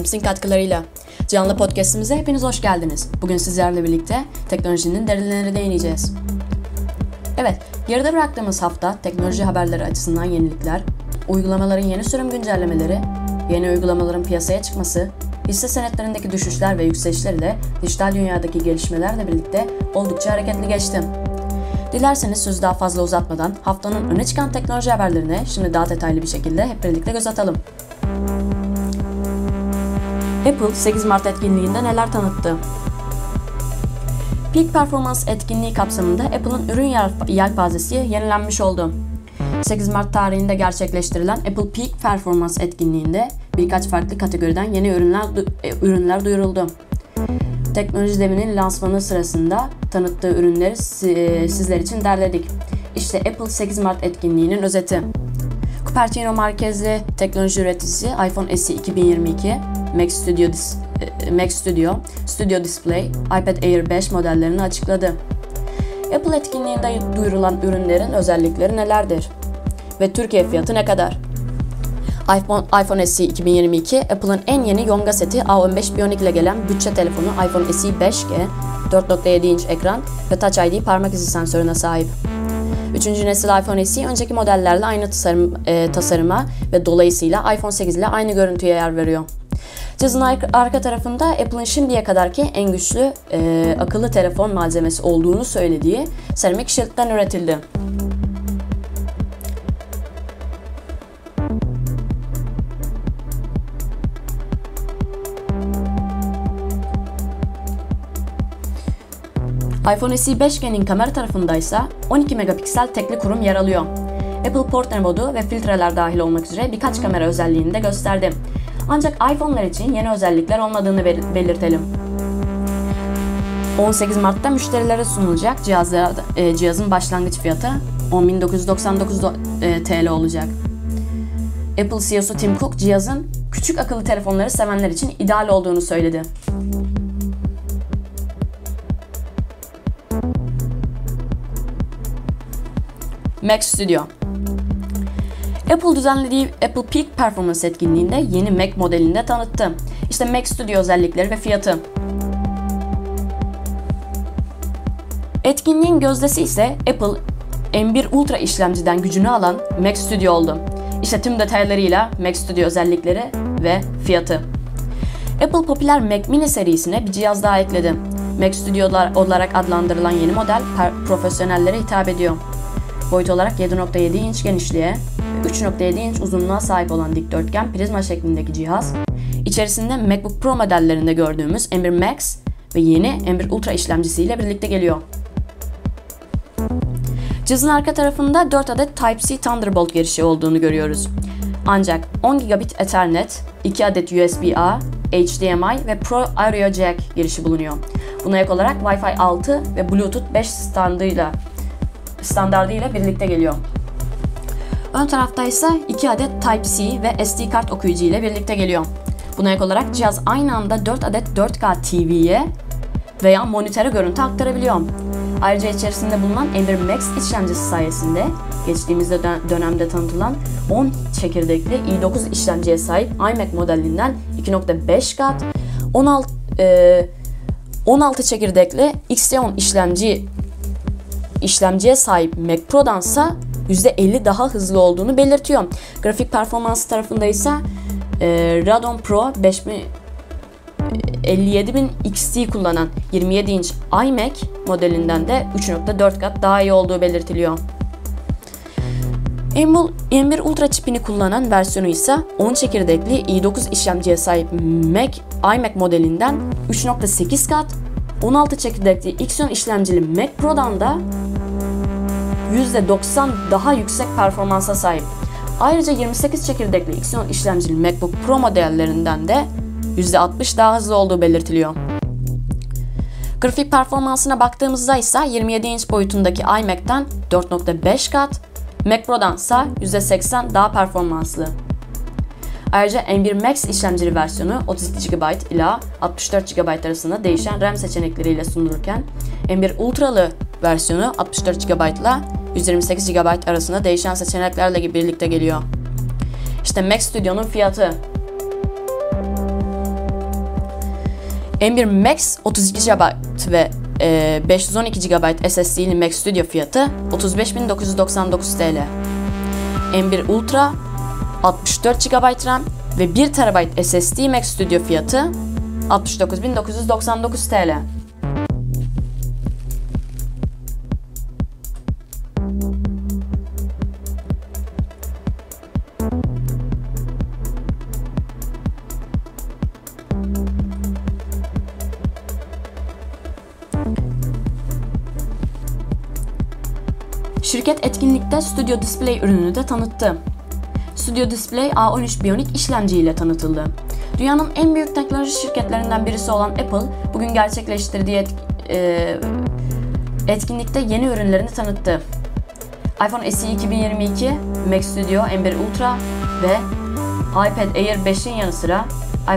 Polifilms'in katkılarıyla. Canlı podcastimize hepiniz hoş geldiniz. Bugün sizlerle birlikte teknolojinin derinlerine değineceğiz. Evet, geride bıraktığımız hafta teknoloji haberleri açısından yenilikler, uygulamaların yeni sürüm güncellemeleri, yeni uygulamaların piyasaya çıkması, hisse senetlerindeki düşüşler ve yükselişler ile dijital dünyadaki gelişmelerle birlikte oldukça hareketli geçti. Dilerseniz sözü daha fazla uzatmadan haftanın öne çıkan teknoloji haberlerine şimdi daha detaylı bir şekilde hep birlikte göz atalım. Apple 8 Mart etkinliğinde neler tanıttı? Peak Performance etkinliği kapsamında Apple'ın ürün yelpazesi yenilenmiş oldu. 8 Mart tarihinde gerçekleştirilen Apple Peak Performance etkinliğinde birkaç farklı kategoriden yeni ürünler e, ürünler duyuruldu. Teknoloji devinin lansmanı sırasında tanıttığı ürünleri e, sizler için derledik. İşte Apple 8 Mart etkinliğinin özeti. Cupertino merkezli teknoloji üreticisi iPhone SE 2022, Mac Studio, e, Mac Studio, Studio Display, iPad Air 5 modellerini açıkladı. Apple etkinliğinde duyurulan ürünlerin özellikleri nelerdir? Ve Türkiye fiyatı ne kadar? iPhone, iPhone SE 2022, Apple'ın en yeni Yonga seti A15 Bionic ile gelen bütçe telefonu iPhone SE 5G, 4.7 inç ekran ve Touch ID parmak izi sensörüne sahip. Üçüncü nesil iPhone SE önceki modellerle aynı tasarım, e, tasarıma ve dolayısıyla iPhone 8 ile aynı görüntüye yer veriyor. Cihazın arka tarafında Apple'ın şimdiye kadarki en güçlü e, akıllı telefon malzemesi olduğunu söylediği seramik şeritten üretildi. iPhone SE 5G'nin kamera tarafındaysa 12 megapiksel tekli kurum yer alıyor. Apple Portrait modu ve filtreler dahil olmak üzere birkaç kamera özelliğini de gösterdi. Ancak iPhone'lar için yeni özellikler olmadığını belirtelim. 18 Mart'ta müşterilere sunulacak cihazlar, e, cihazın başlangıç fiyatı 10.999 e, TL olacak. Apple CEO'su Tim Cook cihazın küçük akıllı telefonları sevenler için ideal olduğunu söyledi. Mac Studio Apple düzenlediği Apple Peak Performance etkinliğinde yeni Mac modelini de tanıttı. İşte Mac Studio özellikleri ve fiyatı. Etkinliğin gözdesi ise Apple M1 Ultra işlemciden gücünü alan Mac Studio oldu. İşte tüm detaylarıyla Mac Studio özellikleri ve fiyatı. Apple popüler Mac Mini serisine bir cihaz daha ekledi. Mac Studio olarak adlandırılan yeni model profesyonellere hitap ediyor. Boyut olarak 7.7 inç genişliğe, 3.7 inç uzunluğa sahip olan dikdörtgen prizma şeklindeki cihaz, içerisinde MacBook Pro modellerinde gördüğümüz M1 Max ve yeni M1 Ultra işlemcisiyle birlikte geliyor. Cihazın arka tarafında 4 adet Type-C Thunderbolt girişi olduğunu görüyoruz. Ancak 10 gigabit Ethernet, 2 adet USB-A, HDMI ve Pro Audio Jack girişi bulunuyor. Buna ek olarak Wi-Fi 6 ve Bluetooth 5 standıyla standartıyla birlikte geliyor. Ön tarafta ise 2 adet Type-C ve SD kart okuyucu ile birlikte geliyor. Buna ek olarak cihaz aynı anda 4 adet 4K TV'ye veya monitöre görüntü aktarabiliyor. Ayrıca içerisinde bulunan M1 Max işlemcisi sayesinde geçtiğimiz dönemde tanıtılan 10 çekirdekli i9 işlemciye sahip iMac modelinden 2.5 kat, 16 e, 16 çekirdekli Xeon işlemci işlemciye sahip Mac Pro'dansa %50 daha hızlı olduğunu belirtiyor. Grafik performans tarafında ise e, Radeon Pro 5000 57000 XT kullanan 27 inç iMac modelinden de 3.4 kat daha iyi olduğu belirtiliyor. M1 Ultra çipini kullanan versiyonu ise 10 çekirdekli i9 işlemciye sahip Mac iMac modelinden 3.8 kat, 16 çekirdekli Xeon işlemcili Mac Pro'dan da %90 daha yüksek performansa sahip. Ayrıca 28 çekirdekli Xeon işlemcili MacBook Pro modellerinden de %60 daha hızlı olduğu belirtiliyor. Grafik performansına baktığımızda ise 27 inç boyutundaki iMac'ten 4.5 kat, Mac Pro'dan ise %80 daha performanslı. Ayrıca M1 Max işlemcili versiyonu 32 GB ile 64 GB arasında değişen RAM seçenekleriyle sunulurken M1 Ultra'lı versiyonu 64 GB ile 128 GB arasında değişen seçeneklerle birlikte geliyor. İşte Mac Studio'nun fiyatı. M1 Max 32 GB ve e, 512 GB SSD'li Mac Studio fiyatı 35.999 TL. M1 Ultra 64 GB RAM ve 1 TB SSD Mac Studio fiyatı 69.999 TL. Şirket etkinlikte Studio Display ürününü de tanıttı. Studio Display A13 Bionic işlemci ile tanıtıldı. Dünyanın en büyük teknoloji şirketlerinden birisi olan Apple bugün gerçekleştirdiği et, e, etkinlikte yeni ürünlerini tanıttı. iPhone SE 2022, Mac Studio M1 Ultra ve iPad Air 5'in yanı sıra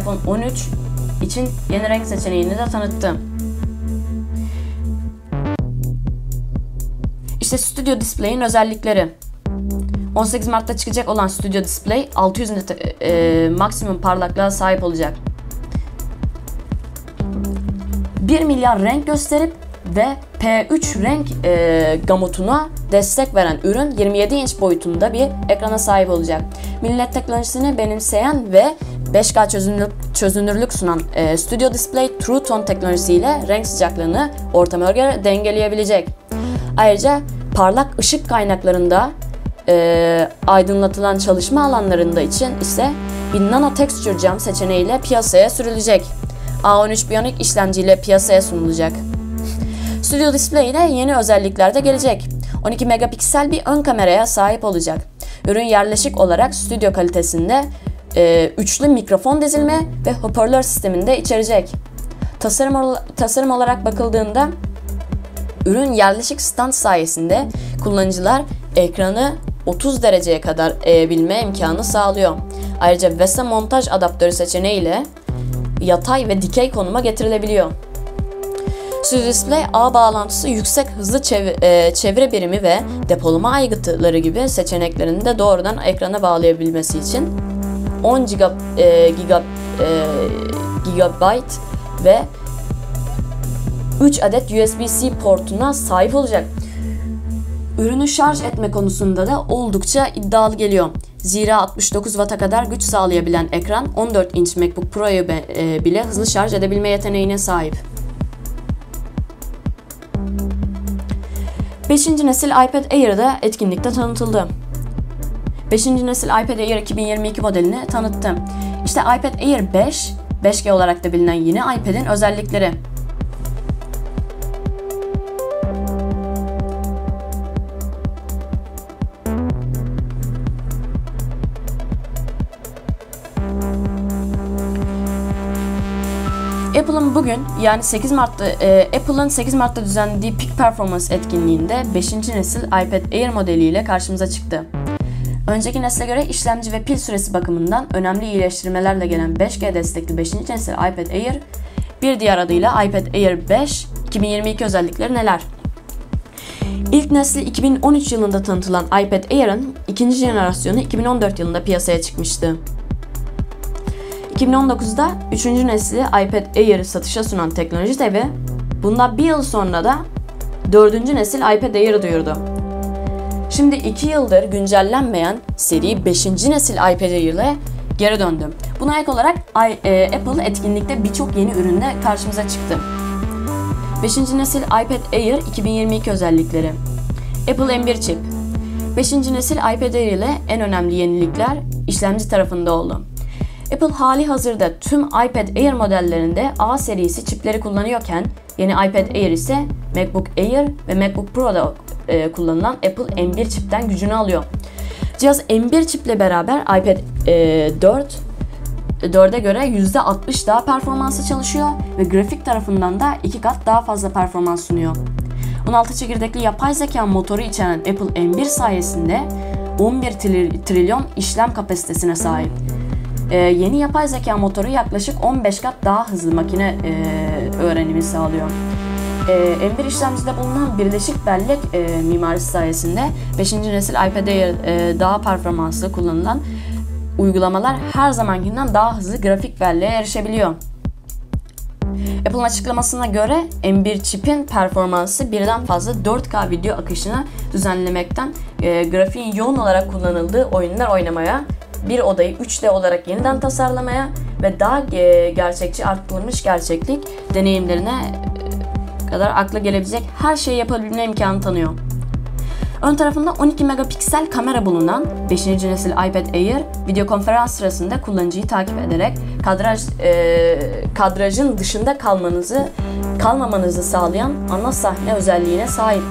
iPhone 13 için yeni renk seçeneğini de tanıttı. İşte Studio Display'in özellikleri. 18 Mart'ta çıkacak olan Studio Display 600 net e, maksimum parlaklığa sahip olacak. 1 milyar renk gösterip ve P3 renk e, gamutuna destek veren ürün 27 inç boyutunda bir ekrana sahip olacak. Millet teknolojisini benimseyen ve 5K çözünürlük, çözünürlük sunan e, Studio Display True Tone teknolojisiyle renk sıcaklığını ortama göre dengeleyebilecek. Ayrıca parlak ışık kaynaklarında e, aydınlatılan çalışma alanlarında için ise bir nano texture cam seçeneğiyle piyasaya sürülecek. A13 Bionic işlemciyle piyasaya sunulacak. Studio Display ile yeni özellikler de gelecek. 12 megapiksel bir ön kameraya sahip olacak. Ürün yerleşik olarak stüdyo kalitesinde e, üçlü mikrofon dizilme ve hoparlör sisteminde içerecek. Tasarım, tasarım olarak bakıldığında ürün yerleşik stand sayesinde kullanıcılar ekranı 30 dereceye kadar eğebilme imkanı sağlıyor. Ayrıca VESA montaj adaptörü seçeneğiyle yatay ve dikey konuma getirilebiliyor. Studio Display ağ bağlantısı yüksek hızlı çev- e, çevre birimi ve depolama aygıtları gibi seçeneklerini de doğrudan ekrana bağlayabilmesi için 10 giga, e, giga, e, gigabyte ve 3 adet USB-C portuna sahip olacak. Ürünü şarj etme konusunda da oldukça iddialı geliyor. Zira 69 Watt'a kadar güç sağlayabilen ekran 14 inç MacBook Pro'yu e, bile hızlı şarj edebilme yeteneğine sahip. 5. nesil iPad Air da etkinlikte tanıtıldı. 5. nesil iPad Air 2022 modelini tanıttı. İşte iPad Air 5, 5G olarak da bilinen yeni iPad'in özellikleri. Bugün yani 8 Mart'ta e, Apple'ın 8 Mart'ta düzenlediği Peak Performance etkinliğinde 5. nesil iPad Air modeliyle karşımıza çıktı. Önceki nesle göre işlemci ve pil süresi bakımından önemli iyileştirmelerle gelen 5G destekli 5. nesil iPad Air, bir diğer adıyla iPad Air 5 2022 özellikleri neler? İlk nesli 2013 yılında tanıtılan iPad Air'ın ikinci jenerasyonu 2014 yılında piyasaya çıkmıştı. 2019'da 3. nesli iPad Air'ı satışa sunan teknoloji devi, bundan bir yıl sonra da 4. nesil iPad Air'ı duyurdu. Şimdi 2 yıldır güncellenmeyen seri 5. nesil iPad Air ile geri döndü. Buna ek olarak e, Apple etkinlikte birçok yeni ürünle karşımıza çıktı. 5. nesil iPad Air 2022 özellikleri Apple M1 çip 5. nesil iPad Air ile en önemli yenilikler işlemci tarafında oldu. Apple hali hazırda tüm iPad Air modellerinde A serisi çipleri kullanıyorken yeni iPad Air ise MacBook Air ve MacBook Pro'da e, kullanılan Apple M1 çipten gücünü alıyor. Cihaz M1 çiple beraber iPad e, 4 4'e göre %60 daha performanslı çalışıyor ve grafik tarafından da 2 kat daha fazla performans sunuyor. 16 çekirdekli yapay zeka motoru içeren Apple M1 sayesinde 11 trilyon işlem kapasitesine sahip. Ee, yeni yapay zeka motoru yaklaşık 15 kat daha hızlı makine e, öğrenimi sağlıyor. E, M1 işlemcide bulunan birleşik bellek e, mimarisi sayesinde 5. nesil iPad Air e, daha performanslı kullanılan uygulamalar her zamankinden daha hızlı grafik belleğe erişebiliyor. Apple'ın açıklamasına göre M1 çipin performansı birden fazla 4K video akışını düzenlemekten e, grafiğin yoğun olarak kullanıldığı oyunlar oynamaya, bir odayı 3D olarak yeniden tasarlamaya ve daha gerçekçi arttırılmış gerçeklik deneyimlerine e, kadar akla gelebilecek her şeyi yapabilme imkanı tanıyor. Ön tarafında 12 megapiksel kamera bulunan 5. nesil iPad Air video konferans sırasında kullanıcıyı takip ederek kadraj e, kadrajın dışında kalmanızı kalmamanızı sağlayan ana sahne özelliğine sahip.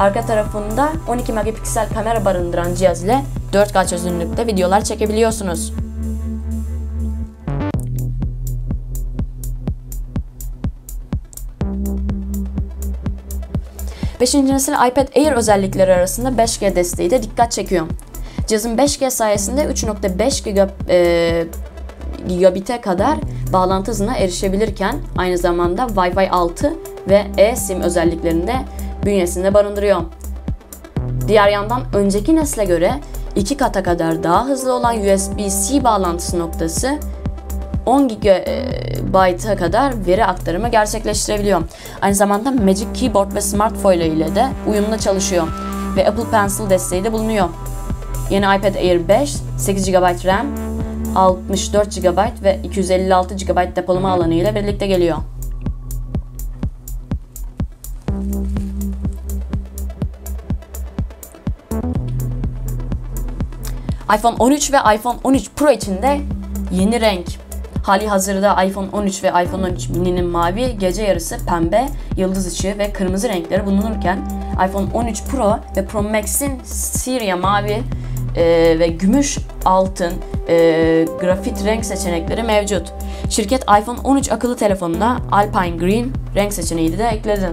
Arka tarafında 12 megapiksel kamera barındıran cihaz ile 4K çözünürlükte videolar çekebiliyorsunuz. 5. nesil iPad Air özellikleri arasında 5G desteği de dikkat çekiyor. Cihazın 5G sayesinde 3.5 giga, e, gigabit'e kadar bağlantı hızına erişebilirken aynı zamanda Wi-Fi 6 ve eSIM özelliklerini de bünyesinde barındırıyor. Diğer yandan önceki nesle göre 2 kata kadar daha hızlı olan USB-C bağlantısı noktası 10 GB'a kadar veri aktarımı gerçekleştirebiliyor. Aynı zamanda Magic Keyboard ve Smartphone ile de uyumlu çalışıyor ve Apple Pencil desteği de bulunuyor. Yeni iPad Air 5, 8 GB RAM, 64 GB ve 256 GB depolama alanı ile birlikte geliyor. iPhone 13 ve iPhone 13 Pro için de yeni renk Hali hazırda iPhone 13 ve iPhone 13 mini'nin mavi, gece yarısı pembe, yıldız ışığı ve kırmızı renkleri bulunurken iPhone 13 Pro ve Pro Max'in Sierra mavi e, ve gümüş altın e, grafit renk seçenekleri mevcut. Şirket iPhone 13 akıllı telefonuna Alpine Green renk seçeneği de ekledi.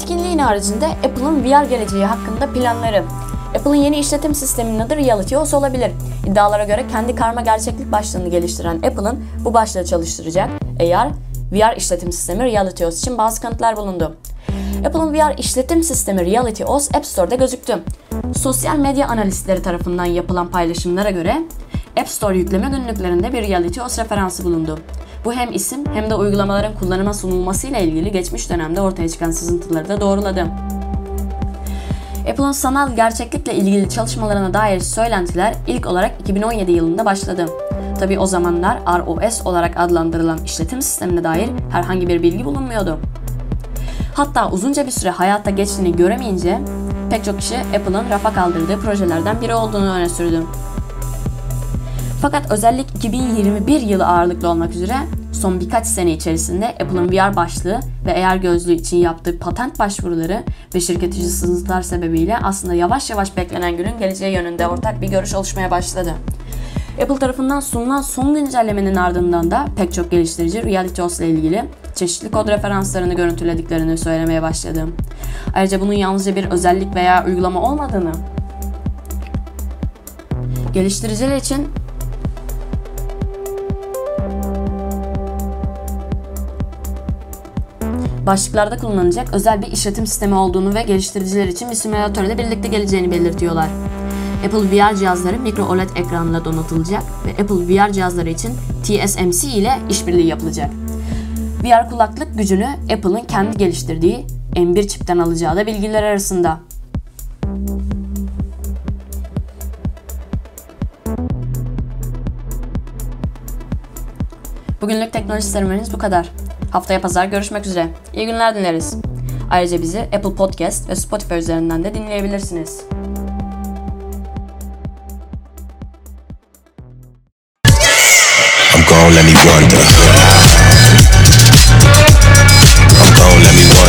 Etkinliğin haricinde Apple'ın VR geleceği hakkında planları. Apple'ın yeni işletim sisteminin adı Reality OS olabilir. İddialara göre kendi karma gerçeklik başlığını geliştiren Apple'ın bu başlığı çalıştıracak AR, VR işletim sistemi Reality OS için bazı kanıtlar bulundu. Apple'ın VR işletim sistemi Reality OS App Store'da gözüktü. Sosyal medya analistleri tarafından yapılan paylaşımlara göre App Store yükleme günlüklerinde bir Reality OS referansı bulundu. Bu hem isim hem de uygulamaların kullanıma sunulmasıyla ilgili geçmiş dönemde ortaya çıkan sızıntıları da doğruladı. Apple'ın sanal gerçeklikle ilgili çalışmalarına dair söylentiler ilk olarak 2017 yılında başladı. Tabi o zamanlar ROS olarak adlandırılan işletim sistemine dair herhangi bir bilgi bulunmuyordu. Hatta uzunca bir süre hayatta geçtiğini göremeyince pek çok kişi Apple'ın rafa kaldırdığı projelerden biri olduğunu öne sürdü. Fakat özellik 2021 yılı ağırlıklı olmak üzere son birkaç sene içerisinde Apple'ın VR başlığı ve AR gözlüğü için yaptığı patent başvuruları ve şirket içi sebebiyle aslında yavaş yavaş beklenen günün geleceği yönünde ortak bir görüş oluşmaya başladı. Apple tarafından sunulan son güncellemenin ardından da pek çok geliştirici Reality OS ile ilgili çeşitli kod referanslarını görüntülediklerini söylemeye başladı. Ayrıca bunun yalnızca bir özellik veya uygulama olmadığını, geliştiriciler için başlıklarda kullanılacak özel bir işletim sistemi olduğunu ve geliştiriciler için bir simülatörle birlikte geleceğini belirtiyorlar. Apple VR cihazları mikro OLED ekranla donatılacak ve Apple VR cihazları için TSMC ile işbirliği yapılacak. VR kulaklık gücünü Apple'ın kendi geliştirdiği M1 çipten alacağı da bilgiler arasında. Bugünlük teknoloji serüvenimiz bu kadar. Haftaya pazar görüşmek üzere. İyi günler dileriz. Ayrıca bizi Apple Podcast ve Spotify üzerinden de dinleyebilirsiniz. I'm gone gon' let me wonder. I'm gon' let me wonder.